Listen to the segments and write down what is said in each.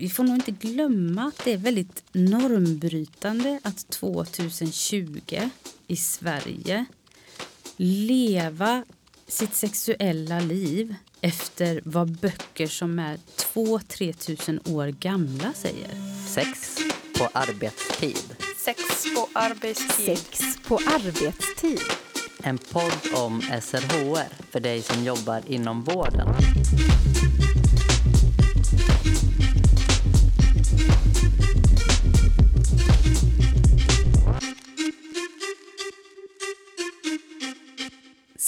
vi får nog inte glömma att det är väldigt normbrytande att 2020 i Sverige leva sitt sexuella liv efter vad böcker som är 2-3 tusen år gamla säger. Sex på arbetstid. Sex på arbetstid. Sex på arbetstid. En podd om SRHR för dig som jobbar inom vården.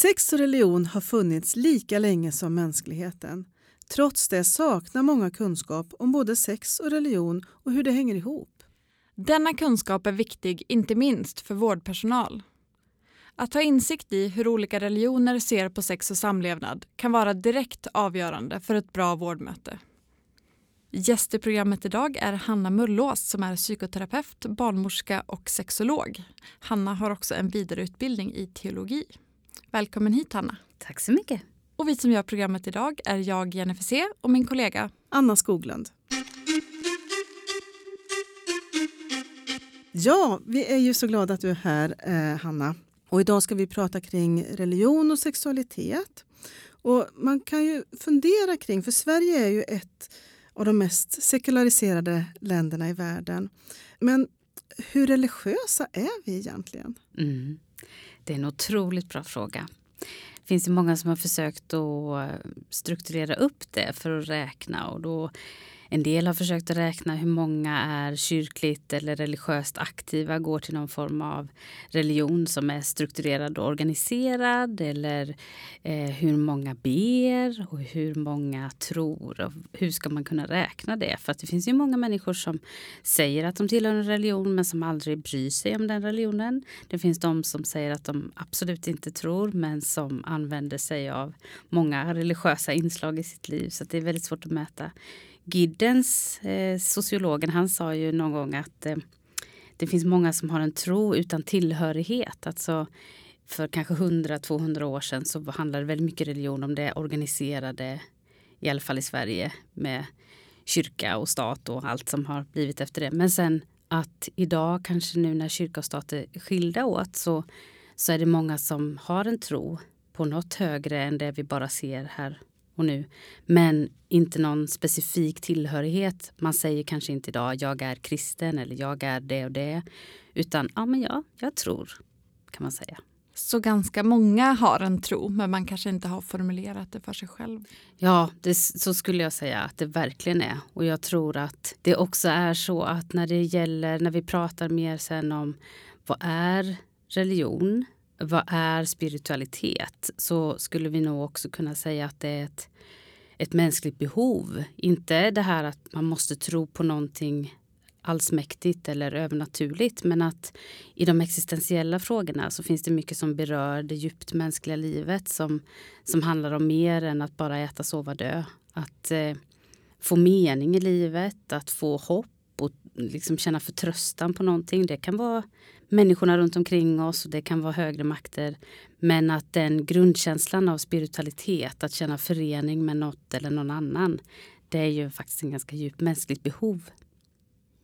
Sex och religion har funnits lika länge som mänskligheten. Trots det saknar många kunskap om både sex och religion och hur det hänger ihop. Denna kunskap är viktig inte minst för vårdpersonal. Att ha insikt i hur olika religioner ser på sex och samlevnad kan vara direkt avgörande för ett bra vårdmöte. Gäst i programmet idag är Hanna Mullås som är psykoterapeut, barnmorska och sexolog. Hanna har också en vidareutbildning i teologi. Välkommen hit Hanna. Tack så mycket. Och vi som gör programmet idag är jag Jennifer C och min kollega Anna Skoglund. Ja, vi är ju så glada att du är här, eh, Hanna. Och idag ska vi prata kring religion och sexualitet. Och man kan ju fundera kring, för Sverige är ju ett av de mest sekulariserade länderna i världen. Men hur religiösa är vi egentligen? Mm. Det är en otroligt bra fråga. Det finns ju många som har försökt att strukturera upp det för att räkna och då en del har försökt att räkna hur många är kyrkligt eller religiöst aktiva, går till någon form av religion som är strukturerad och organiserad eller eh, hur många ber och hur många tror. Och hur ska man kunna räkna det? För att det finns ju många människor som säger att de tillhör en religion men som aldrig bryr sig om den religionen. Det finns de som säger att de absolut inte tror men som använder sig av många religiösa inslag i sitt liv. Så det är väldigt svårt att mäta. Giddens, eh, sociologen, han sa ju någon gång att eh, det finns många som har en tro utan tillhörighet. Alltså för kanske 100-200 år sedan så handlade väldigt mycket religion om det organiserade, i alla fall i Sverige, med kyrka och stat och allt som har blivit efter det. Men sen att idag, kanske nu när kyrka och stat är skilda åt, så, så är det många som har en tro på något högre än det vi bara ser här och nu. Men inte någon specifik tillhörighet. Man säger kanske inte idag jag är kristen eller jag är det och det. Utan ja, men ja, jag tror kan man säga. Så ganska många har en tro men man kanske inte har formulerat det för sig själv. Ja, det, så skulle jag säga att det verkligen är. Och jag tror att det också är så att när det gäller, när vi pratar mer sen om vad är religion? Vad är spiritualitet? Så skulle vi nog också kunna säga att det är ett ett mänskligt behov. Inte det här att man måste tro på någonting allsmäktigt eller övernaturligt men att i de existentiella frågorna så finns det mycket som berör det djupt mänskliga livet som, som handlar om mer än att bara äta, sova, dö. Att eh, få mening i livet, att få hopp och liksom känna förtröstan på någonting. Det kan vara människorna runt omkring oss och det kan vara högre makter. Men att den grundkänslan av spiritualitet, att känna förening med något eller någon annan, det är ju faktiskt en ganska djupt mänskligt behov.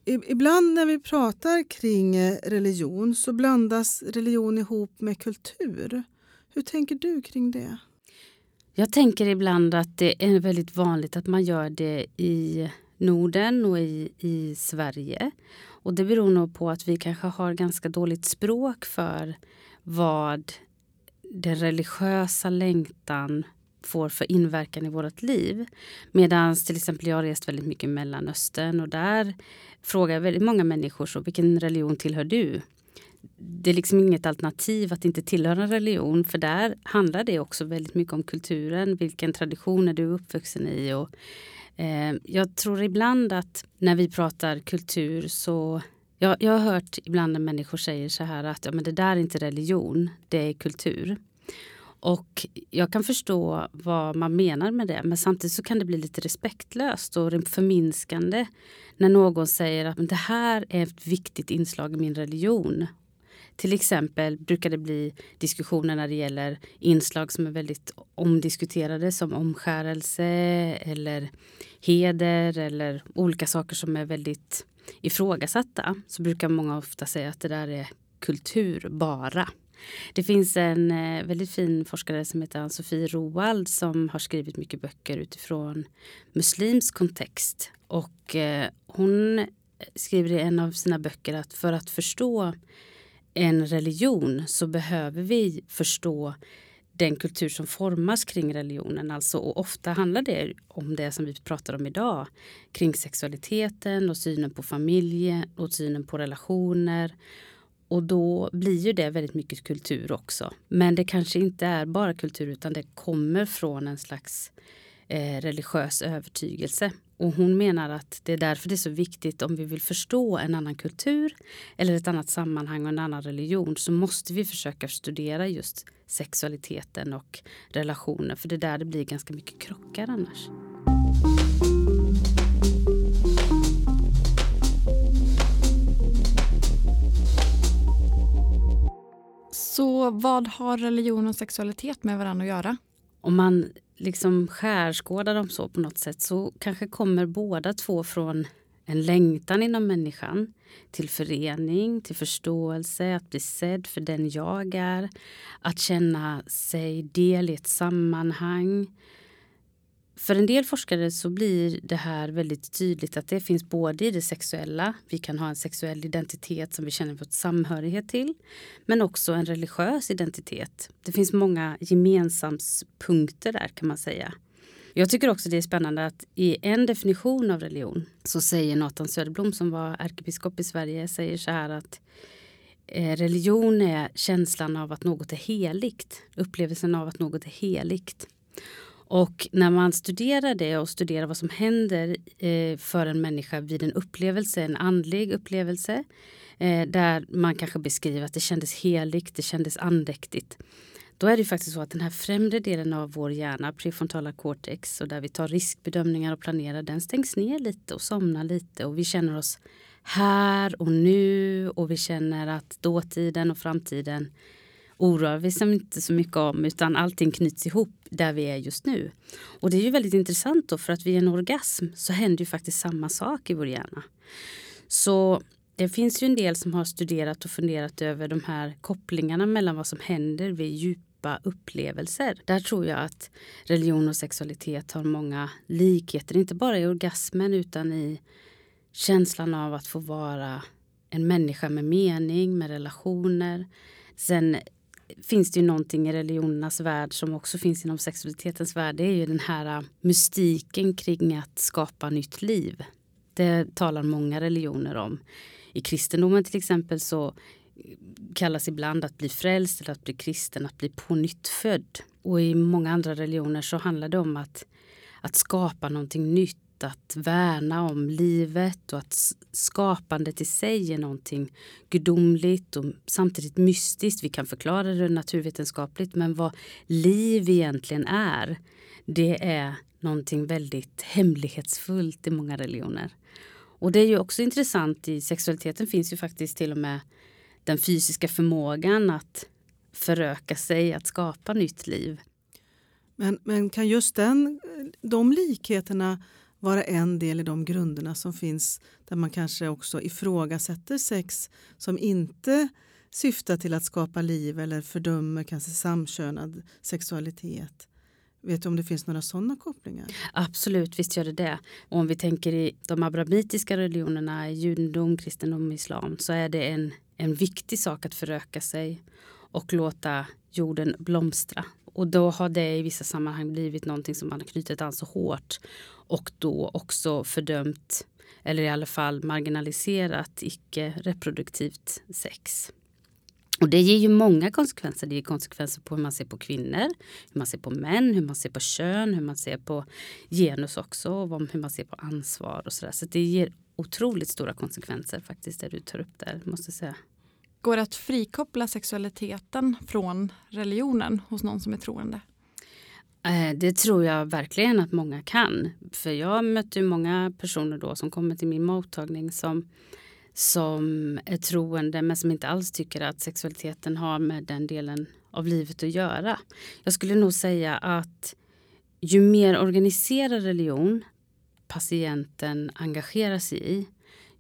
Ibland när vi pratar kring eh, religion så blandas religion ihop med kultur. Hur tänker du kring det? Jag tänker ibland att det är väldigt vanligt att man gör det i Norden och i, i Sverige. Och det beror nog på att vi kanske har ganska dåligt språk för vad den religiösa längtan får för inverkan i vårt liv. Medan till exempel jag har rest väldigt mycket i Mellanöstern och där frågar väldigt många människor så vilken religion tillhör du? Det är liksom inget alternativ att inte tillhöra en religion för där handlar det också väldigt mycket om kulturen. Vilken tradition är du uppvuxen i? Och Eh, jag tror ibland att när vi pratar kultur så jag, jag har hört ibland när människor säger så här att ja, men det där är inte religion, det är kultur. Och jag kan förstå vad man menar med det men samtidigt så kan det bli lite respektlöst och förminskande när någon säger att men det här är ett viktigt inslag i min religion. Till exempel brukar det bli diskussioner när det gäller inslag som är väldigt omdiskuterade som omskärelse eller heder eller olika saker som är väldigt ifrågasatta. Så brukar många ofta säga att det där är kultur bara. Det finns en eh, väldigt fin forskare som heter Ann-Sofie Roald som har skrivit mycket böcker utifrån muslimsk kontext. Och eh, hon skriver i en av sina böcker att för att förstå en religion så behöver vi förstå den kultur som formas kring religionen. Alltså, och ofta handlar det om det som vi pratar om idag. Kring sexualiteten och synen på familjen och synen på relationer. Och då blir ju det väldigt mycket kultur också. Men det kanske inte är bara kultur utan det kommer från en slags eh, religiös övertygelse. Och hon menar att det är därför det är så viktigt om vi vill förstå en annan kultur eller ett annat sammanhang och en annan religion så måste vi försöka studera just sexualiteten och relationer för det är där det blir ganska mycket krockar annars. Så vad har religion och sexualitet med varandra att göra? Om man liksom skärskådar dem så på något sätt så kanske kommer båda två från en längtan inom människan till förening, till förståelse, att bli sedd för den jag är, att känna sig del i ett sammanhang, för en del forskare så blir det här väldigt tydligt att det finns både i det sexuella, vi kan ha en sexuell identitet som vi känner vår samhörighet till, men också en religiös identitet. Det finns många gemensamspunkter där kan man säga. Jag tycker också det är spännande att i en definition av religion så säger Nathan Söderblom som var ärkebiskop i Sverige säger så här att eh, religion är känslan av att något är heligt, upplevelsen av att något är heligt. Och när man studerar det och studerar vad som händer eh, för en människa vid en upplevelse, en andlig upplevelse eh, där man kanske beskriver att det kändes heligt, det kändes andäktigt. Då är det faktiskt så att den här främre delen av vår hjärna, prefrontala cortex, och där vi tar riskbedömningar och planerar, den stängs ner lite och somnar lite och vi känner oss här och nu och vi känner att dåtiden och framtiden oroar vi oss inte så mycket om utan allting knyts ihop där vi är just nu. Och det är ju väldigt intressant då för att vid en orgasm så händer ju faktiskt samma sak i vår hjärna. Så det finns ju en del som har studerat och funderat över de här kopplingarna mellan vad som händer vid djupa upplevelser. Där tror jag att religion och sexualitet har många likheter, inte bara i orgasmen utan i känslan av att få vara en människa med mening, med relationer. Sen finns det ju någonting i religionernas värld som också finns inom sexualitetens värld. Det är ju den här äh, mystiken kring att skapa nytt liv. Det talar många religioner om. I kristendomen till exempel så kallas ibland att bli frälst eller att bli kristen, att bli på nytt född. Och i många andra religioner så handlar det om att, att skapa någonting nytt att värna om livet och att skapandet i sig är någonting gudomligt och samtidigt mystiskt. Vi kan förklara det naturvetenskapligt men vad liv egentligen är det är någonting väldigt hemlighetsfullt i många religioner. Och det är ju också intressant i sexualiteten finns ju faktiskt till och med den fysiska förmågan att föröka sig, att skapa nytt liv. Men, men kan just den, de likheterna vara en del i de grunderna som finns där man kanske också ifrågasätter sex som inte syftar till att skapa liv eller fördömer kanske samkönad sexualitet. Vet du om det finns några sådana kopplingar? Absolut, visst gör det det. Och om vi tänker i de abrahamitiska religionerna, judendom, kristendom, islam, så är det en, en viktig sak att föröka sig och låta jorden blomstra. Och då har det i vissa sammanhang blivit någonting som man har knutit an så hårt och då också fördömt eller i alla fall marginaliserat icke reproduktivt sex. Och det ger ju många konsekvenser. Det ger konsekvenser på hur man ser på kvinnor, hur man ser på män, hur man ser på kön, hur man ser på genus också och hur man ser på ansvar och sådär. Så det ger otroligt stora konsekvenser faktiskt det du tar upp där, måste jag säga. Går det att frikoppla sexualiteten från religionen hos någon som är troende? Eh, det tror jag verkligen att många kan. För jag möter många personer då som kommer till min mottagning som, som är troende men som inte alls tycker att sexualiteten har med den delen av livet att göra. Jag skulle nog säga att ju mer organiserad religion patienten engagerar sig i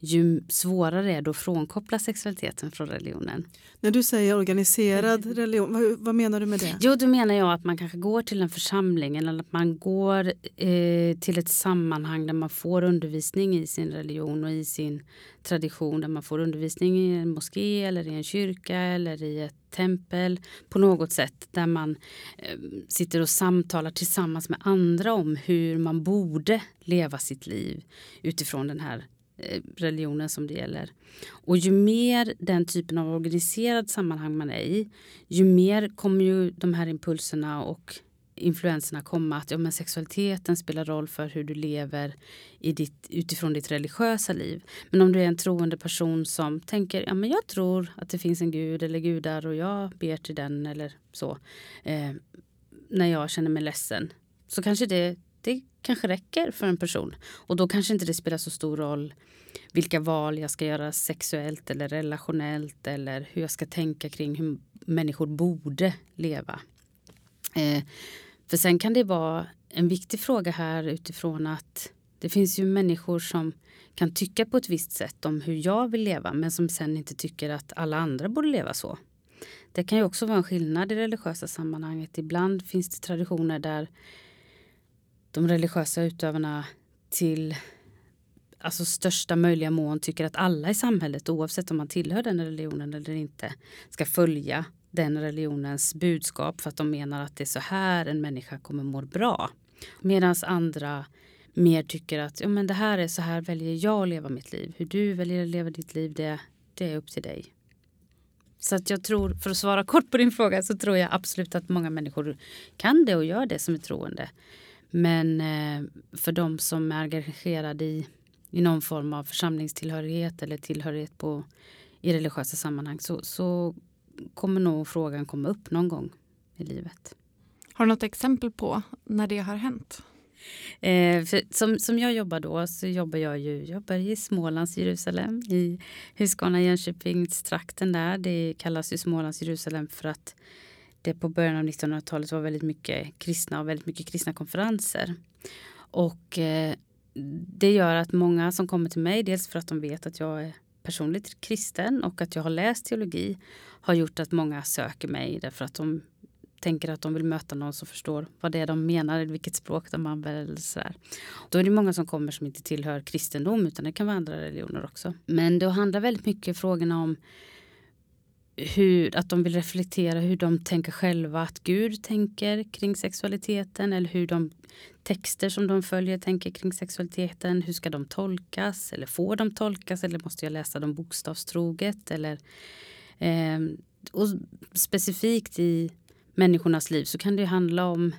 ju svårare är det att frånkoppla sexualiteten från religionen. När du säger organiserad religion, vad, vad, menar du med det? Jo, då menar jag att man kanske går till en församling eller att man går eh, till ett sammanhang där man får undervisning i sin religion och i sin tradition. Där man får undervisning i en moské eller i en kyrka eller i ett tempel på något sätt där man eh, sitter och samtalar tillsammans med andra om hur man borde leva sitt liv utifrån den här Eh, religionen som det gäller. Och ju mer den typen av organiserad sammanhang man är i, ju mer kommer ju de här impulserna och influenserna komma att ja, men sexualiteten spelar roll för hur du lever i ditt, utifrån ditt religiösa liv. Men om du är en troende person som tänker ja, men jag tror att det finns en gud eller gudar och jag ber till den eller så eh, när jag känner mig ledsen så kanske det kanske räcker för en person. Och då kanske inte det spelar så stor roll vilka val jag ska göra sexuellt eller relationellt eller hur jag ska tänka kring hur människor borde leva. Eh, för sen kan det vara en viktig fråga här utifrån att det finns ju människor som kan tycka på ett visst sätt om hur jag vill leva men som sen inte tycker att alla andra borde leva så. Det kan ju också vara en skillnad i religiösa sammanhanget. Ibland finns det traditioner där de religiösa utövarna till alltså största möjliga mån tycker att alla i samhället oavsett om man tillhör den religionen eller inte ska följa den religionens budskap för att de menar att det är så här en människa kommer må bra. Medan andra mer tycker att ja, men det här är så här väljer jag att leva mitt liv. Hur du väljer att leva ditt liv det, det är upp till dig. Så att jag tror, för att svara kort på din fråga, så tror jag absolut att många människor kan det och gör det som är troende. Men eh, för de som är engagerade i, i någon form av församlingstillhörighet eller tillhörighet på, i religiösa sammanhang så, så kommer nog frågan komma upp någon gång i livet. Har du något exempel på när det har hänt? Eh, som, som jag jobbar då så jobbar jag ju jobbar i Smålands Jerusalem i Huskvarna Jönköpingstrakten där. Det kallas ju Smålands Jerusalem för att det på början av 1900-talet var väldigt mycket kristna och väldigt mycket kristna konferenser. Och eh, det gör att många som kommer till mig, dels för att de vet att jag är personligt kristen och att jag har läst teologi, har gjort att många söker mig därför att de tänker att de vill möta någon som förstår vad det är de menar, vilket språk de använder. så där. Då är det många som kommer som inte tillhör kristendom utan det kan vara andra religioner också. Men då handlar väldigt mycket frågorna om hur, att de vill reflektera hur de tänker själva att Gud tänker kring sexualiteten eller hur de texter som de följer tänker kring sexualiteten. Hur ska de tolkas eller får de tolkas eller måste jag läsa dem bokstavstroget? Eller, eh, och specifikt i människornas liv så kan det handla om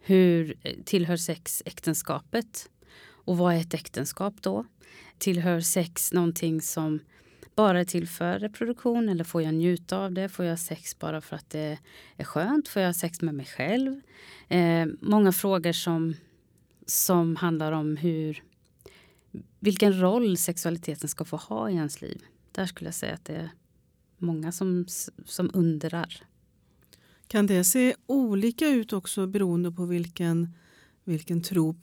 hur eh, tillhör sex äktenskapet? Och vad är ett äktenskap då? Tillhör sex någonting som bara till för reproduktion eller får jag njuta av det? Får jag sex bara för att det är skönt? Får jag sex med mig själv? Eh, många frågor som, som handlar om hur, vilken roll sexualiteten ska få ha i ens liv. Där skulle jag säga att det är många som, som undrar. Kan det se olika ut också beroende på vilken, vilken tro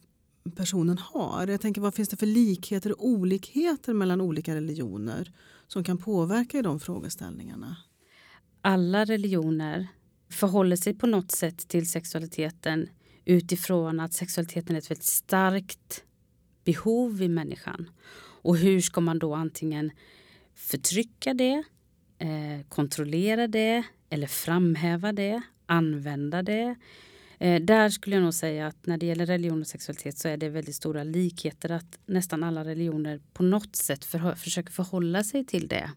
personen har? Jag tänker, vad finns det för likheter och olikheter mellan olika religioner som kan påverka i de frågeställningarna? Alla religioner förhåller sig på något sätt till sexualiteten utifrån att sexualiteten är ett väldigt starkt behov i människan. Och hur ska man då antingen förtrycka det, eh, kontrollera det eller framhäva det, använda det Eh, där skulle jag nog säga att när det gäller religion och sexualitet så är det väldigt stora likheter att nästan alla religioner på något sätt för, försöker förhålla sig till det.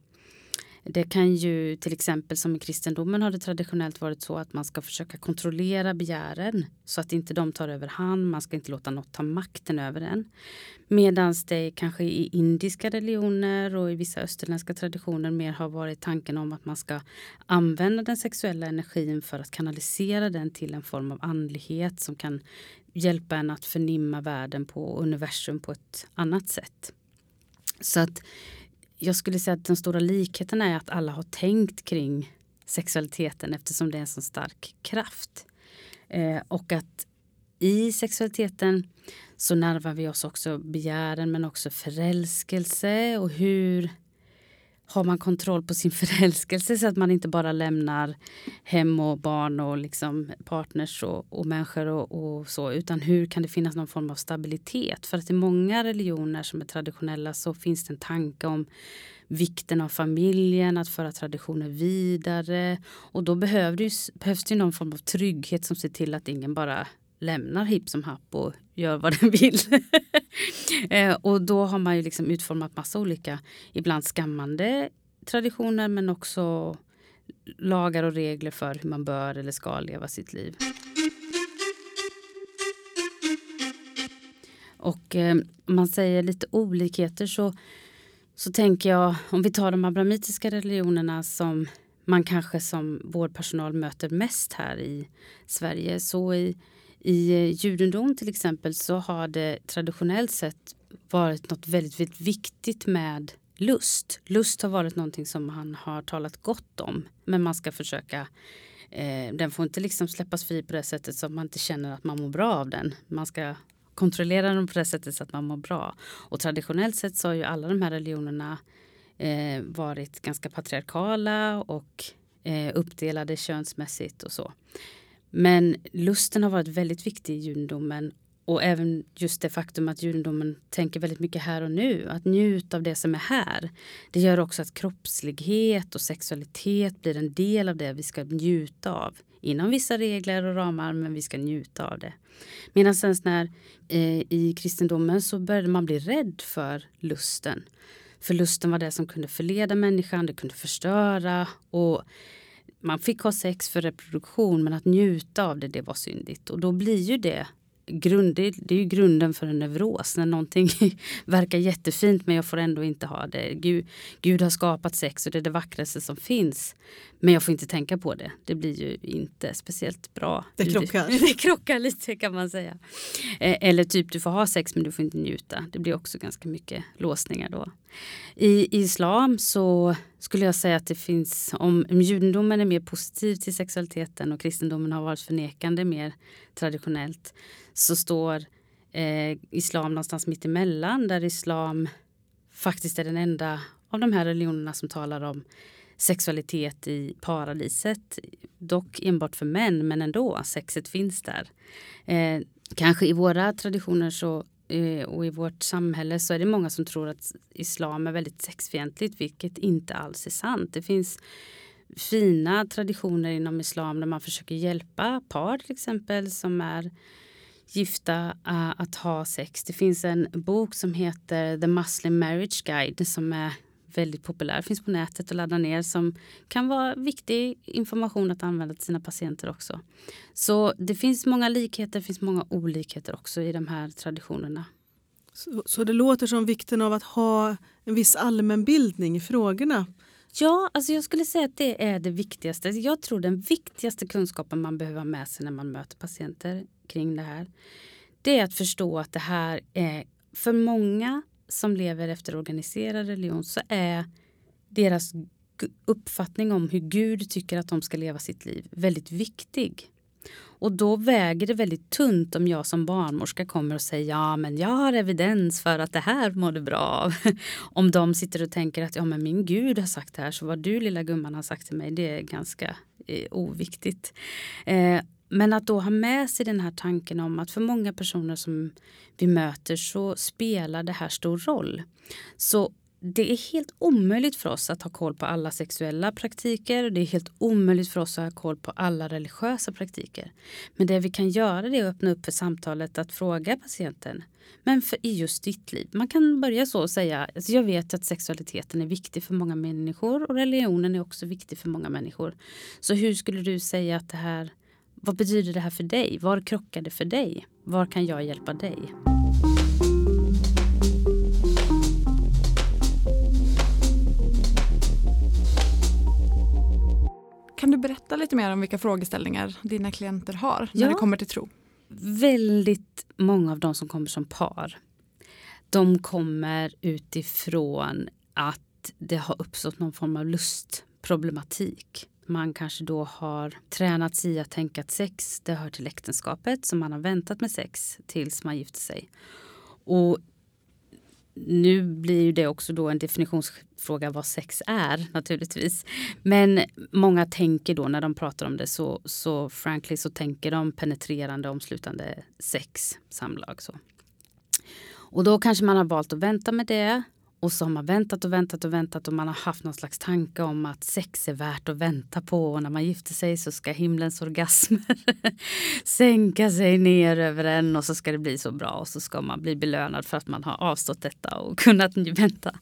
Det kan ju till exempel som i kristendomen har det traditionellt varit så att man ska försöka kontrollera begären så att inte de tar över hand. Man ska inte låta något ta makten över en Medan det kanske i indiska religioner och i vissa österländska traditioner mer har varit tanken om att man ska använda den sexuella energin för att kanalisera den till en form av andlighet som kan hjälpa en att förnimma världen på universum på ett annat sätt. Så att jag skulle säga att den stora likheten är att alla har tänkt kring sexualiteten eftersom det är en så stark kraft. Eh, och att i sexualiteten så närmar vi oss också begären men också förälskelse och hur har man kontroll på sin förälskelse så att man inte bara lämnar hem och barn och liksom partners och, och människor och, och, så utan hur kan det finnas någon form av stabilitet? För att i många religioner som är traditionella så finns det en tanke om vikten av familjen, att föra traditioner vidare och då behövs det, behövs det någon form av trygghet som ser till att ingen bara lämnar hipp som happ och gör vad den vill. Eh, och då har man ju liksom utformat massa olika, ibland skammande traditioner men också lagar och regler för hur man bör eller ska leva sitt liv. Och eh, om man säger lite olikheter så, så tänker jag, om vi tar de abrahamitiska religionerna som man kanske som vårdpersonal möter mest här i Sverige. Så i i eh, judendom till exempel så har det traditionellt sett varit något väldigt, väldigt viktigt med lust. Lust har varit någonting som man har talat gott om. Men man ska försöka eh, den får inte liksom släppas fri på det sättet så att man inte känner att man mår bra av den. Man ska kontrollera den på det sättet så att man mår bra. Och traditionellt sett så har ju alla de här religionerna eh, varit ganska patriarkala och eh, uppdelade könsmässigt och så. Men lusten har varit väldigt viktig i judendomen och även just det faktum att judendomen tänker väldigt mycket här och nu. Att njuta av det som är här. Det gör också att kroppslighet och sexualitet blir en del av det vi ska njuta av. Inom vissa regler och ramar, men vi ska njuta av det. Medan sen när eh, i kristendomen så började man bli rädd för lusten. För lusten var det som kunde förleda människan, det kunde förstöra. Och man fick ha sex för reproduktion men att njuta av det, det var syndigt. Och då blir ju det grund, det, är ju grunden för en neuros. När någonting verkar jättefint men jag får ändå inte ha det. Gud, Gud har skapat sex och det är det vackraste som finns. Men jag får inte tänka på det. Det blir ju inte speciellt bra. Det krockar. Det krockar lite kan man säga. Eh, eller typ du får ha sex men du får inte njuta. Det blir också ganska mycket låsningar då. I islam så skulle jag säga att det finns, om judendomen är mer positiv till sexualiteten och kristendomen har varit förnekande mer traditionellt så står eh, islam någonstans mitt emellan där islam faktiskt är den enda av de här religionerna som talar om sexualitet i paradiset. Dock enbart för män, men ändå. Sexet finns där. Eh, kanske i våra traditioner så, Eh, och i vårt samhälle så är det många som tror att islam är väldigt sexfientligt, vilket inte alls är sant. Det finns fina traditioner inom islam där man försöker hjälpa par till exempel som är gifta uh, att ha sex. Det finns en bok som heter The Muslim Marriage Guide som är väldigt populär, finns på nätet att ladda ner som kan vara viktig information att använda till sina patienter också. Så det finns många likheter, det finns många olikheter också i de här traditionerna. Så, så det låter som vikten av att ha en viss allmänbildning i frågorna Ja, alltså jag skulle säga att det är det viktigaste. Jag tror den viktigaste kunskapen man behöver ha med sig när man möter patienter kring det här. Det är att förstå att det här är för många som lever efter organiserad religion så är deras uppfattning om hur Gud tycker att de ska leva sitt liv väldigt viktig. Och då väger det väldigt tunt om jag som barnmorska kommer och säger ja men jag har evidens för att det här mår du bra av. om de sitter och tänker att ja men min gud har sagt det här så vad du lilla gumman har sagt till mig det är ganska eh, oviktigt. Eh, men att då ha med sig den här tanken om att för många personer som vi möter så spelar det här stor roll. Så det är helt omöjligt för oss att ha koll på alla sexuella praktiker. Det är helt omöjligt för oss att ha koll på alla religiösa praktiker. Men det vi kan göra är att öppna upp för samtalet att fråga patienten. Men för i just ditt liv. Man kan börja så och säga, alltså jag vet att sexualiteten är viktig för många människor och religionen är också viktig för många människor. Så hur skulle du säga att det här, vad betyder det här för dig? Var krockar det för dig? Var kan jag hjälpa dig? Kan du berätta lite mer om vilka frågeställningar dina klienter har när ja. det kommer till tro? Väldigt många av de som kommer som par de kommer utifrån att att det har uppstått någon form av lustproblematik. Man kanske då har tränats i att tänka att sex det hör till äktenskapet så man har väntat med sex tills man gifter sig. Och nu blir det också då en definitionsfråga vad sex är naturligtvis. Men många tänker då när de pratar om det så, så frankly så tänker de penetrerande omslutande sex, samlag. Så. Och då kanske man har valt att vänta med det och så har man väntat och väntat och väntat och man har haft någon slags tanke om att sex är värt att vänta på och när man gifter sig så ska himlens orgasmer sänka sig ner över en och så ska det bli så bra och så ska man bli belönad för att man har avstått detta och kunnat vänta.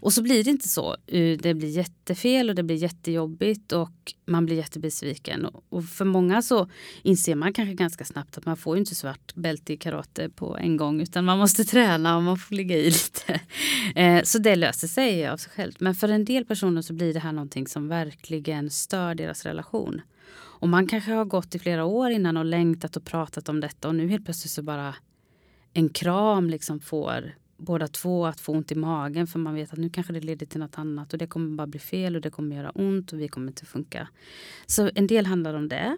Och så blir det inte så. Eh, det blir jättefel och det blir jättejobbigt och man blir jättebesviken. Och för många så inser man kanske ganska snabbt att man får inte svart bälte i karate på en gång utan man måste träna och man får ligga i lite. Eh, Eh, så det löser sig av sig självt. Men för en del personer så blir det här någonting som verkligen stör deras relation. Och man kanske har gått i flera år innan och längtat och pratat om detta och nu helt plötsligt så bara en kram liksom får båda två att få ont i magen för man vet att nu kanske det leder till något annat och det kommer bara bli fel och det kommer göra ont och vi kommer inte funka. Så en del handlar om det.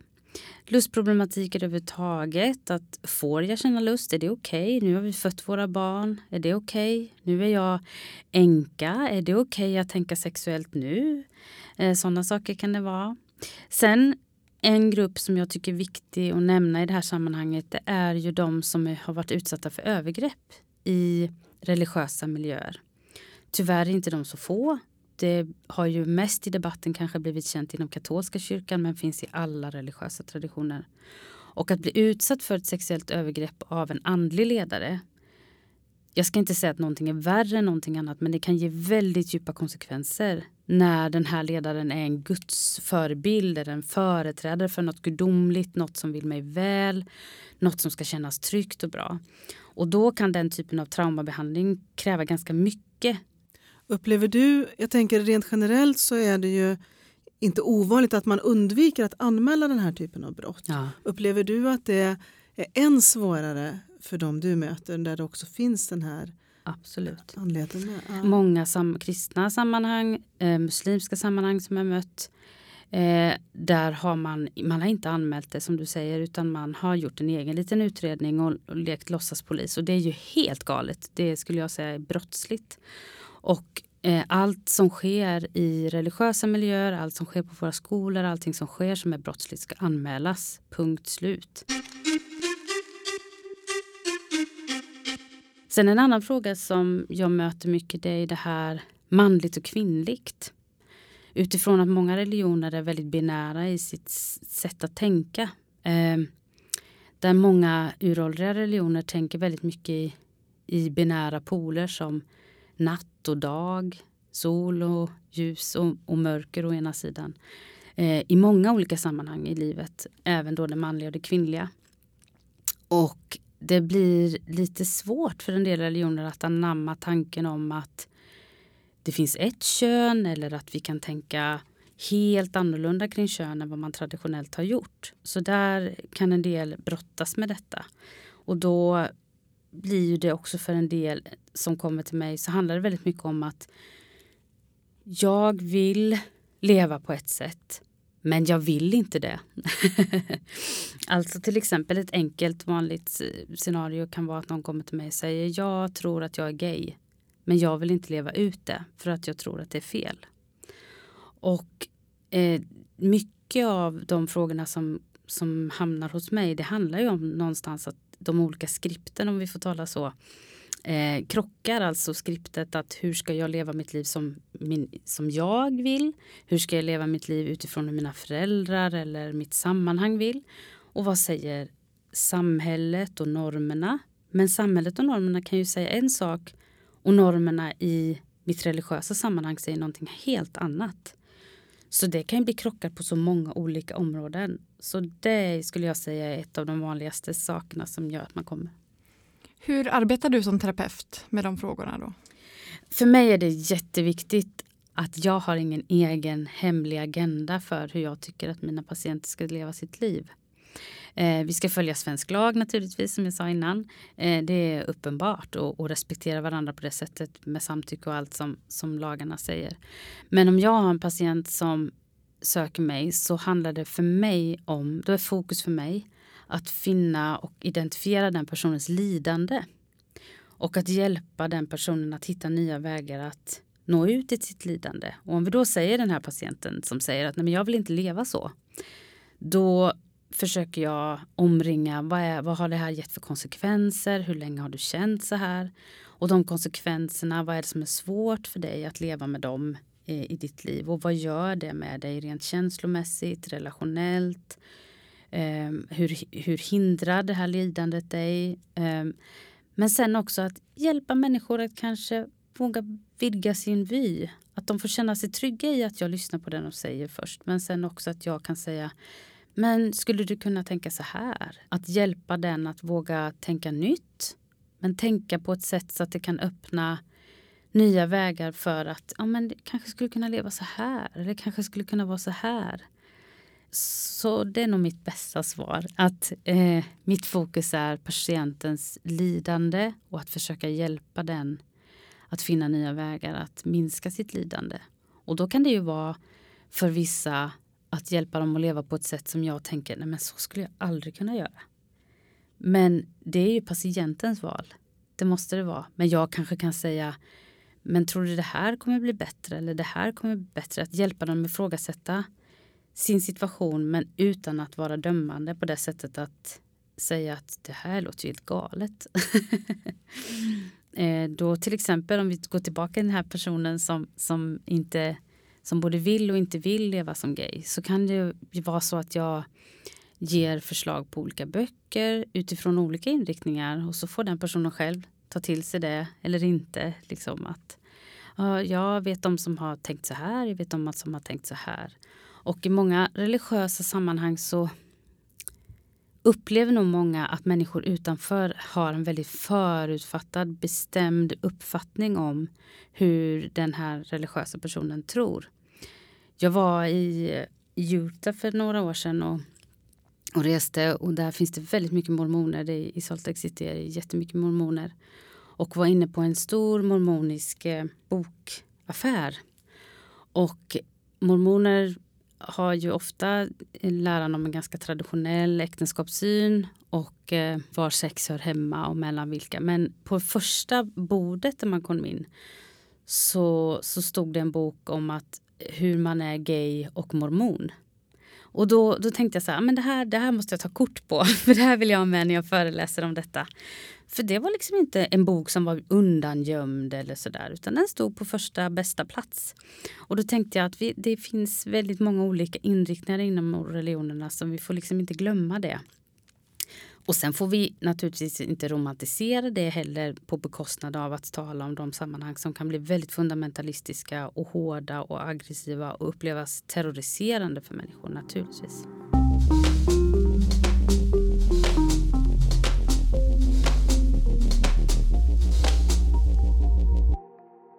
Lustproblematiker överhuvudtaget. Att får jag känna lust? Är det okej? Okay? Nu har vi fött våra barn. Är det okej? Okay? Nu är jag änka. Är det okej okay att tänka sexuellt nu? Eh, Sådana saker kan det vara. Sen en grupp som jag tycker är viktig att nämna i det här sammanhanget det är ju de som har varit utsatta för övergrepp i religiösa miljöer. Tyvärr är inte de så få. Det har ju mest i debatten kanske blivit känt inom katolska kyrkan men finns i alla religiösa traditioner. Och att bli utsatt för ett sexuellt övergrepp av en andlig ledare jag ska inte säga att någonting är värre än någonting annat men det kan ge väldigt djupa konsekvenser när den här ledaren är en Guds förebild eller en företrädare för något gudomligt, något som vill mig väl, något som ska kännas tryggt och bra. Och då kan den typen av traumabehandling kräva ganska mycket. Upplever du, jag tänker rent generellt så är det ju inte ovanligt att man undviker att anmäla den här typen av brott. Ja. Upplever du att det är än svårare för dem du möter där det också finns den här Absolut. anledningen? Ja. Många sam kristna sammanhang, eh, muslimska sammanhang som jag mött Eh, där har man, man har inte anmält det som du säger utan man har gjort en egen liten utredning och, och lekt låtsaspolis. Och det är ju helt galet. Det skulle jag säga är brottsligt. Och eh, allt som sker i religiösa miljöer, allt som sker på våra skolor, allting som sker som är brottsligt ska anmälas. Punkt slut. Sen en annan fråga som jag möter mycket det är det här manligt och kvinnligt utifrån att många religioner är väldigt binära i sitt sätt att tänka. Eh, där många uråldriga religioner tänker väldigt mycket i, i binära poler som natt och dag, sol och ljus och, och mörker å ena sidan. Eh, I många olika sammanhang i livet, även då det manliga och det kvinnliga. Och det blir lite svårt för en del religioner att anamma tanken om att det finns ett kön eller att vi kan tänka helt annorlunda kring kön än vad man traditionellt har gjort. Så där kan en del brottas med detta. Och då blir ju det också för en del som kommer till mig så handlar det väldigt mycket om att jag vill leva på ett sätt men jag vill inte det. alltså till exempel ett enkelt vanligt scenario kan vara att någon kommer till mig och säger jag tror att jag är gay. Men jag vill inte leva ut det för att jag tror att det är fel. Och eh, mycket av de frågorna som, som hamnar hos mig det handlar ju om någonstans att de olika skripten om vi får tala så eh, krockar alltså skriptet att hur ska jag leva mitt liv som, min, som jag vill? Hur ska jag leva mitt liv utifrån hur mina föräldrar eller mitt sammanhang vill? Och vad säger samhället och normerna? Men samhället och normerna kan ju säga en sak och normerna i mitt religiösa sammanhang säger någonting helt annat. Så det kan bli krockar på så många olika områden. Så det skulle jag säga är ett av de vanligaste sakerna som gör att man kommer. Hur arbetar du som terapeut med de frågorna då? För mig är det jätteviktigt att jag har ingen egen hemlig agenda för hur jag tycker att mina patienter ska leva sitt liv. Eh, vi ska följa svensk lag naturligtvis som jag sa innan. Eh, det är uppenbart och, och, respektera varandra på det sättet med samtycke och allt som, som lagarna säger. Men om jag har en patient som söker mig så handlar det för mig om, då är fokus för mig att finna och identifiera den personens lidande. Och att hjälpa den personen att hitta nya vägar att nå ut i sitt lidande. Och om vi då säger den här patienten som säger att Nej, men jag vill inte leva så. Då försöker jag omringa vad, är, vad har det här gett för konsekvenser? Hur länge har du känt så här? Och de konsekvenserna, vad är det som är svårt för dig att leva med dem i, i ditt liv? Och vad gör det med dig rent känslomässigt, relationellt? Eh, hur, hur hindrar det här lidandet dig? Eh, men sen också att hjälpa människor att kanske våga vidga sin vy. Att de får känna sig trygga i att jag lyssnar på det de säger först. Men sen också att jag kan säga men skulle du kunna tänka så här? Att hjälpa den att våga tänka nytt. Men tänka på ett sätt så att det kan öppna nya vägar för att ja, men det kanske skulle kunna leva så här. Eller kanske skulle kunna vara så här. Så det är nog mitt bästa svar. Att eh, mitt fokus är patientens lidande och att försöka hjälpa den att finna nya vägar att minska sitt lidande. Och då kan det ju vara för vissa att hjälpa dem att leva på ett sätt som jag tänker, nej men så skulle jag aldrig kunna göra. Men det är ju patientens val. Det måste det vara. Men jag kanske kan säga, men tror du det här kommer bli bättre eller det här kommer bli bättre? Att hjälpa dem att ifrågasätta sin situation men utan att vara dömande på det sättet att säga att det här låter ju helt galet. Eh, då till exempel om vi går tillbaka till den här personen som, som, inte, som både vill och inte vill leva som gay så kan det ju vara så att jag ger förslag på olika böcker utifrån olika inriktningar och så får den personen själv ta till sig det eller inte. Liksom att, jag vet de som har tänkt så här, jag vet de som har tänkt så här. Och i många religiösa sammanhang så upplever nog många att människor utanför har en väldigt förutfattad, bestämd uppfattning om hur den här religiösa personen tror. Jag var i Utah för några år sedan och, och reste och där finns det väldigt mycket mormoner. Det, I Salt Lake City är det jättemycket mormoner. Och var inne på en stor mormonisk eh, bokaffär. Och mormoner har ju ofta läran om en ganska traditionell äktenskapssyn och eh, var sex hör hemma och mellan vilka. Men på första bordet där man kom in så, så stod det en bok om att hur man är gay och mormon. Och då, då tänkte jag så här, ah, men det här, det här måste jag ta kort på, för det här vill jag ha med när jag föreläser om detta. För det var liksom inte en bok som var undangömd eller sådär utan den stod på första bästa plats. Och då tänkte jag att vi, det finns väldigt många olika inriktningar inom religionerna så vi får liksom inte glömma det. Och sen får vi naturligtvis inte romantisera det heller på bekostnad av att tala om de sammanhang som kan bli väldigt fundamentalistiska och hårda och aggressiva och upplevas terroriserande för människor naturligtvis.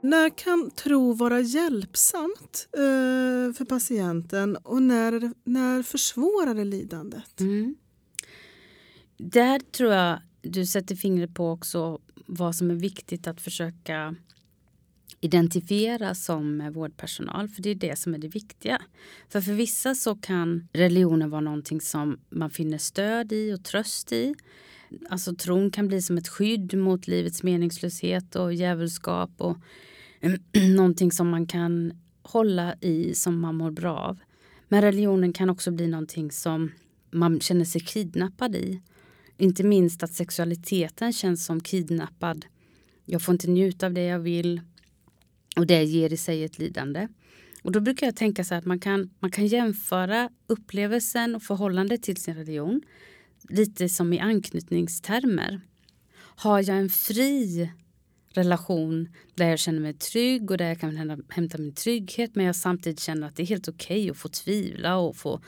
När kan tro vara hjälpsamt eh, för patienten och när, när försvårar det lidandet? Mm. Där tror jag du sätter fingret på också vad som är viktigt att försöka identifiera som vårdpersonal, för det är det som är det viktiga. För för vissa så kan religionen vara någonting som man finner stöd i och tröst i. Alltså tron kan bli som ett skydd mot livets meningslöshet och djävulskap och någonting som man kan hålla i som man mår bra av. Men religionen kan också bli någonting som man känner sig kidnappad i. Inte minst att sexualiteten känns som kidnappad. Jag får inte njuta av det jag vill och det ger i sig ett lidande. Och då brukar jag tänka så att man kan, man kan jämföra upplevelsen och förhållandet till sin religion lite som i anknytningstermer. Har jag en fri relation där jag känner mig trygg och där jag kan hämta min trygghet men jag samtidigt känner att det är helt okej okay att få tvivla och få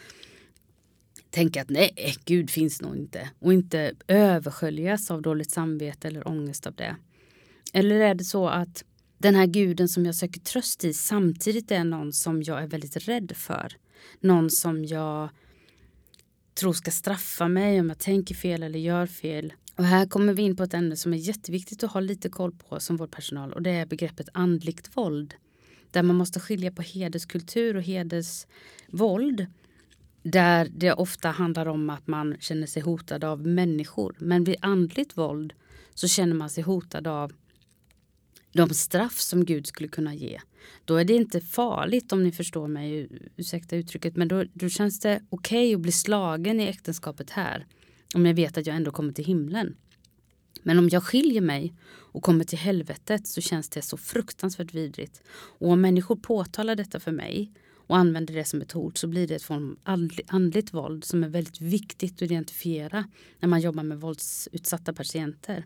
tänka att nej, Gud finns nog inte och inte översköljas av dåligt samvete eller ångest av det. Eller är det så att den här guden som jag söker tröst i samtidigt är någon som jag är väldigt rädd för. Någon som jag tror ska straffa mig om jag tänker fel eller gör fel. Och här kommer vi in på ett ämne som är jätteviktigt att ha lite koll på som vårdpersonal och det är begreppet andligt våld. Där man måste skilja på hederskultur och hedersvåld. Där det ofta handlar om att man känner sig hotad av människor. Men vid andligt våld så känner man sig hotad av de straff som Gud skulle kunna ge. Då är det inte farligt om ni förstår mig, ursäkta uttrycket, men då, då känns det okej okay att bli slagen i äktenskapet här. Om jag vet att jag ändå kommer till himlen. Men om jag skiljer mig och kommer till helvetet så känns det så fruktansvärt vidrigt. Och om människor påtalar detta för mig och använder det som ett hot så blir det ett form av andligt våld som är väldigt viktigt att identifiera när man jobbar med våldsutsatta patienter.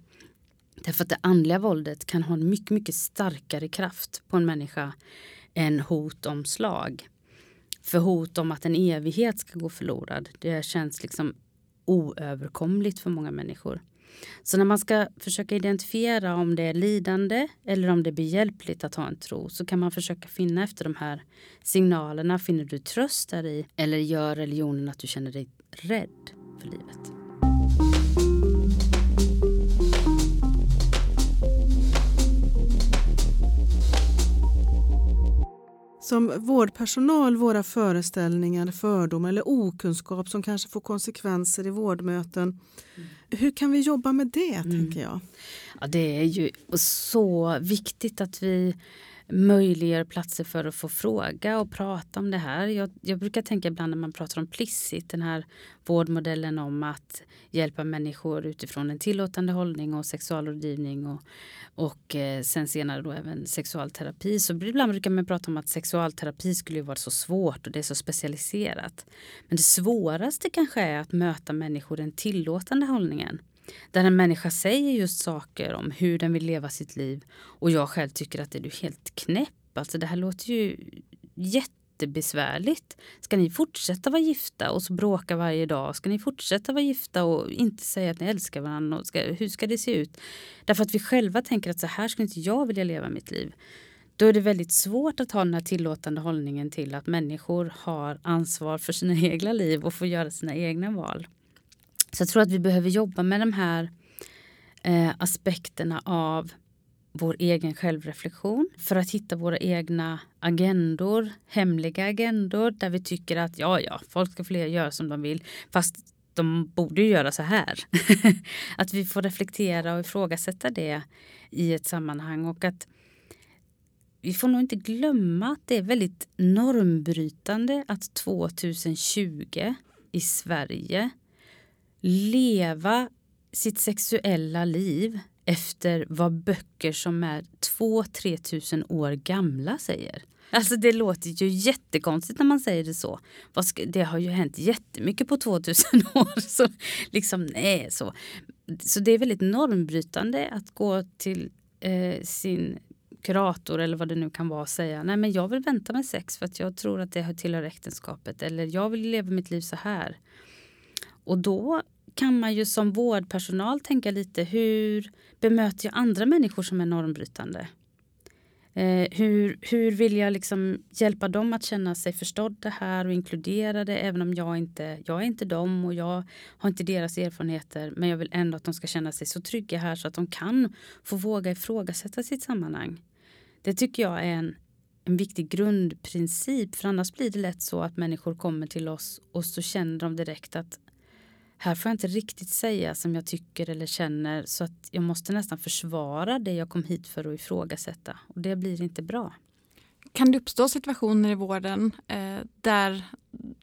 Därför att det andliga våldet kan ha en mycket, mycket starkare kraft på en människa än hot om slag. För hot om att en evighet ska gå förlorad, det känns liksom oöverkomligt för många människor. Så när man ska försöka identifiera om det är lidande eller om det är behjälpligt att ha en tro så kan man försöka finna efter de här signalerna. Finner du tröst där i eller gör religionen att du känner dig rädd för livet? Som vårdpersonal våra föreställningar, fördomar eller okunskap som kanske får konsekvenser i vårdmöten. Mm. Hur kan vi jobba med det, mm. tänker jag? Ja, det är ju så viktigt att vi möjliggör platser för att få fråga och prata om det här. Jag, jag, brukar tänka ibland när man pratar om Plissit, den här vårdmodellen om att hjälpa människor utifrån en tillåtande hållning och sexualrådgivning och, och eh, sen senare då även sexualterapi. Så ibland brukar man prata om att sexualterapi skulle vara så svårt och det är så specialiserat. Men det svåraste kanske är att möta människor i den tillåtande hållningen. Där en människa säger just saker om hur den vill leva sitt liv och jag själv tycker att det är helt knäpp. Alltså det här låter ju jättebesvärligt. Ska ni fortsätta vara gifta och så bråka varje dag? Ska ni fortsätta vara gifta och inte säga att ni älskar varandra? Och ska, hur ska det se ut? Därför att vi själva tänker att så här skulle inte jag vilja leva mitt liv. Då är det väldigt svårt att ha den här tillåtande hållningen till att människor har ansvar för sina egna liv och får göra sina egna val. Så jag tror att vi behöver jobba med de här eh, aspekterna av vår egen självreflektion för att hitta våra egna agendor, hemliga agendor där vi tycker att ja, ja, folk ska få göra som de vill fast de borde ju göra så här. att vi får reflektera och ifrågasätta det i ett sammanhang och att vi får nog inte glömma att det är väldigt normbrytande att 2020 i Sverige leva sitt sexuella liv efter vad böcker som är 2-3 tusen år gamla säger. Alltså det låter ju jättekonstigt när man säger det så. Det har ju hänt jättemycket på 2000 år. Så liksom, nej, så. så det är väldigt normbrytande att gå till eh, sin kurator eller vad det nu kan vara och säga nej men jag vill vänta med sex för att jag tror att det tillhör äktenskapet eller jag vill leva mitt liv så här. Och då kan man ju som vårdpersonal tänka lite hur bemöter jag andra människor som är normbrytande? Eh, hur, hur vill jag liksom hjälpa dem att känna sig förstådda här och inkluderade även om jag inte jag är inte dem och jag har inte deras erfarenheter men jag vill ändå att de ska känna sig så trygga här så att de kan få våga ifrågasätta sitt sammanhang. Det tycker jag är en, en viktig grundprincip för annars blir det lätt så att människor kommer till oss och så känner de direkt att här får jag inte riktigt säga som jag tycker eller känner så att jag måste nästan försvara det jag kom hit för att ifrågasätta och det blir inte bra. Kan det uppstå situationer i vården eh, där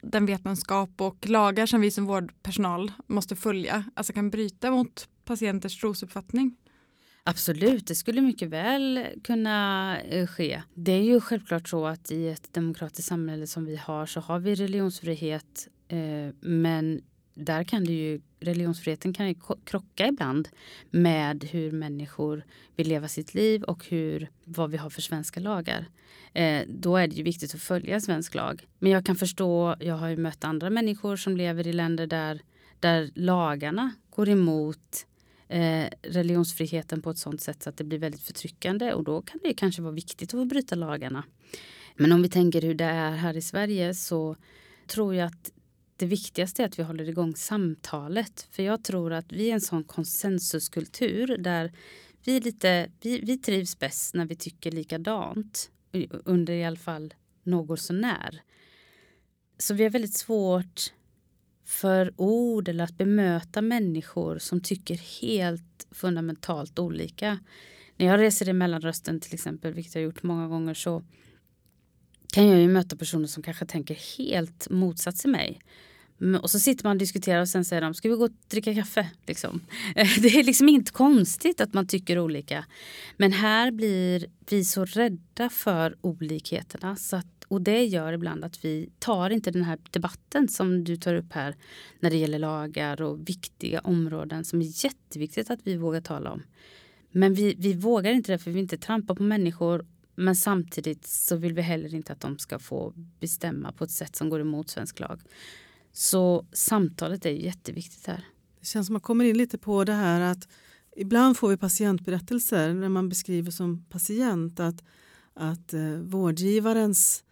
den vetenskap och lagar som vi som vårdpersonal måste följa alltså kan bryta mot patienters trosuppfattning? Absolut, det skulle mycket väl kunna eh, ske. Det är ju självklart så att i ett demokratiskt samhälle som vi har så har vi religionsfrihet eh, men där kan det ju, religionsfriheten kan ju krocka ibland med hur människor vill leva sitt liv och hur, vad vi har för svenska lagar. Eh, då är det ju viktigt att följa svensk lag. Men jag kan förstå, jag har ju mött andra människor som lever i länder där, där lagarna går emot eh, religionsfriheten på ett sånt sätt så att det blir väldigt förtryckande och då kan det kanske vara viktigt att bryta lagarna. Men om vi tänker hur det är här i Sverige så tror jag att det viktigaste är att vi håller igång samtalet. För jag tror att vi är en sån konsensuskultur där vi, lite, vi, vi trivs bäst när vi tycker likadant. Under i alla fall något sånär. Så vi har väldigt svårt för ord eller att bemöta människor som tycker helt fundamentalt olika. När jag reser i mellanrösten, till exempel, vilket jag gjort många gånger, så kan jag ju möta personer som kanske tänker helt motsatt till mig. Mm, och så sitter man och diskuterar och sen säger de, ska vi gå och dricka kaffe? Liksom. Det är liksom inte konstigt att man tycker olika. Men här blir vi så rädda för olikheterna så att och det gör ibland att vi tar inte den här debatten som du tar upp här när det gäller lagar och viktiga områden som är jätteviktigt att vi vågar tala om. Men vi, vi vågar inte det för vi vill inte trampa på människor men samtidigt så vill vi heller inte att de ska få bestämma på ett sätt som går emot svensk lag. Så samtalet är jätteviktigt här. Det känns som att man kommer in lite på det här att ibland får vi patientberättelser när man beskriver som patient att, att eh, vårdgivarens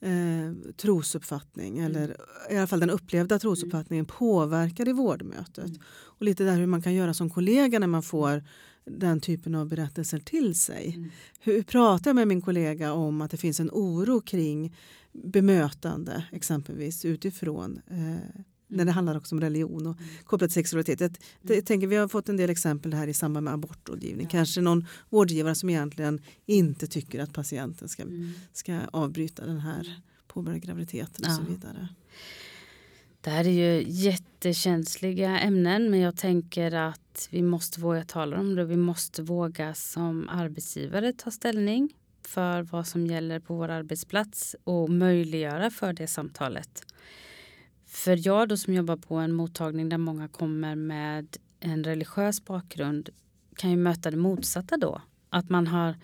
eh, trosuppfattning mm. eller i alla fall den upplevda trosuppfattningen mm. påverkar i vårdmötet. Mm. Och lite där hur man kan göra som kollega när man får den typen av berättelser till sig. Mm. Hur pratar jag med min kollega om att det finns en oro kring bemötande exempelvis utifrån eh, när det handlar också om religion och mm. kopplat till sexualitet. Jag, jag mm. tänker, vi har fått en del exempel här i samband med abortrådgivning. Ja. Kanske någon vårdgivare som egentligen inte tycker att patienten ska, mm. ska avbryta den här påbörjade graviditeten och ja. så vidare. Det här är ju jättekänsliga ämnen men jag tänker att vi måste våga tala om det. Vi måste våga som arbetsgivare ta ställning för vad som gäller på vår arbetsplats och möjliggöra för det samtalet. För jag då som jobbar på en mottagning där många kommer med en religiös bakgrund kan ju möta det motsatta då. Att man har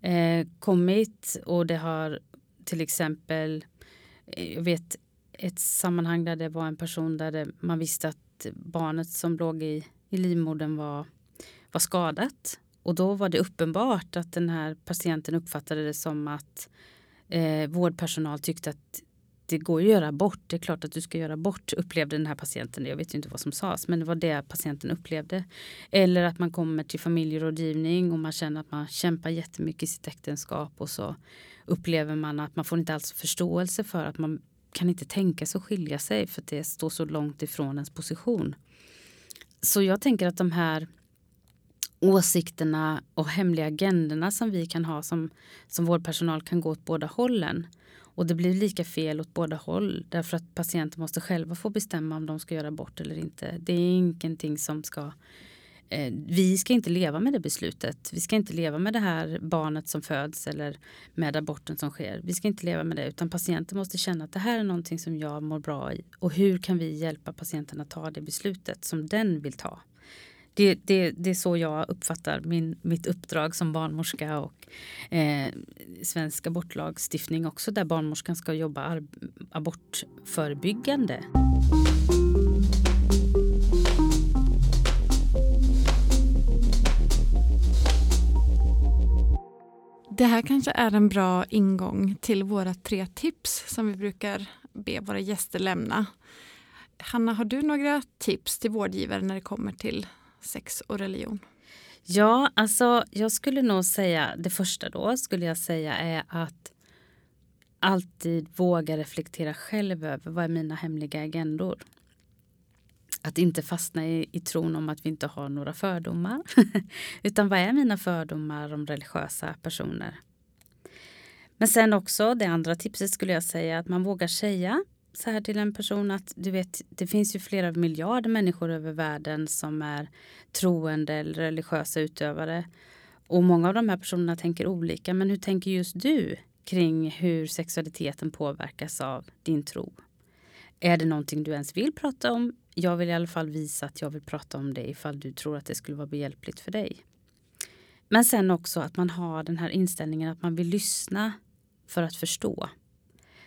eh, kommit och det har till exempel, eh, jag vet ett sammanhang där det var en person där det, man visste att barnet som låg i, i livmodern var, var skadat. Och då var det uppenbart att den här patienten uppfattade det som att eh, vårdpersonal tyckte att det går att göra abort. Det är klart att du ska göra abort, upplevde den här patienten. Jag vet inte vad som sades, men det var det patienten upplevde. Eller att man kommer till familjerådgivning och man känner att man kämpar jättemycket i sitt äktenskap och så upplever man att man får inte alls förståelse för att man kan inte tänka sig att skilja sig för att det står så långt ifrån ens position. Så jag tänker att de här åsikterna och hemliga agendorna som vi kan ha som, som vårdpersonal kan gå åt båda hållen. Och det blir lika fel åt båda håll därför att patienter måste själva få bestämma om de ska göra abort eller inte. Det är ingenting som ska eh, vi ska inte leva med det beslutet. Vi ska inte leva med det här barnet som föds eller med aborten som sker. Vi ska inte leva med det utan patienten måste känna att det här är någonting som jag mår bra i. Och hur kan vi hjälpa patienten att ta det beslutet som den vill ta? Det, det, det är så jag uppfattar min, mitt uppdrag som barnmorska och eh, svensk abortlagstiftning också där barnmorskan ska jobba abortförebyggande. Det här kanske är en bra ingång till våra tre tips som vi brukar be våra gäster lämna. Hanna, har du några tips till vårdgivare när det kommer till sex och religion? Ja, alltså jag skulle nog säga det första då skulle jag säga är att alltid våga reflektera själv över vad är mina hemliga agendor. Att inte fastna i, i tron om att vi inte har några fördomar. Utan vad är mina fördomar om religiösa personer? Men sen också, det andra tipset skulle jag säga att man vågar säga så här till en person att du vet, det finns ju flera miljarder människor över världen som är troende eller religiösa utövare. Och många av de här personerna tänker olika. Men hur tänker just du kring hur sexualiteten påverkas av din tro? Är det någonting du ens vill prata om? Jag vill i alla fall visa att jag vill prata om det ifall du tror att det skulle vara behjälpligt för dig. Men sen också att man har den här inställningen att man vill lyssna för att förstå.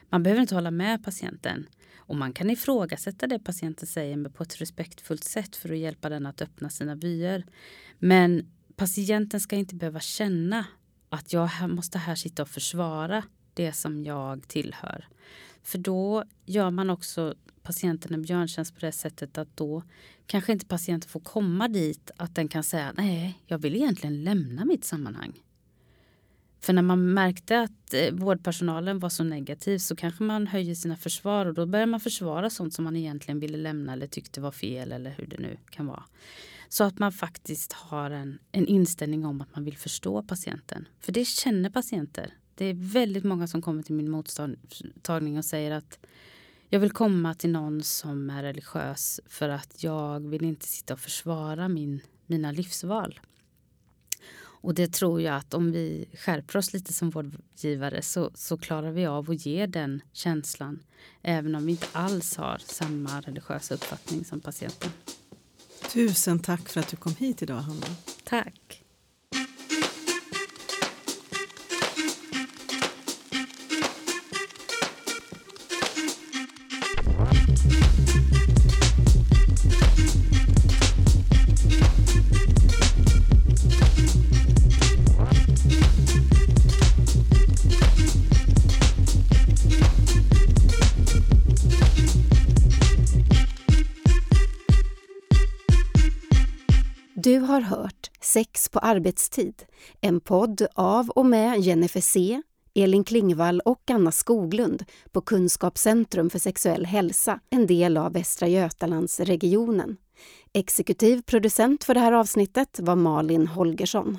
Man behöver inte hålla med patienten och man kan ifrågasätta det patienten säger men på ett respektfullt sätt för att hjälpa den att öppna sina vyer. Men patienten ska inte behöva känna att jag måste här sitta och försvara det som jag tillhör. För då gör man också patienten en björntjänst på det sättet att då kanske inte patienten får komma dit att den kan säga nej, jag vill egentligen lämna mitt sammanhang. För när man märkte att eh, vårdpersonalen var så negativ så kanske man höjer sina försvar och då börjar man försvara sånt som man egentligen ville lämna eller tyckte var fel eller hur det nu kan vara. Så att man faktiskt har en, en inställning om att man vill förstå patienten. För det känner patienter. Det är väldigt många som kommer till min mottagning och säger att jag vill komma till någon som är religiös för att jag vill inte sitta och försvara min, mina livsval. Och det tror jag att om vi skärper oss lite som vårdgivare så, så klarar vi av att ge den känslan även om vi inte alls har samma religiösa uppfattning som patienten. Tusen tack för att du kom hit idag, Hanna. Tack. Sex på arbetstid, en podd av och med Jennifer C, Elin Klingvall och Anna Skoglund på Kunskapscentrum för sexuell hälsa, en del av Västra Götalandsregionen. Exekutiv producent för det här avsnittet var Malin Holgersson.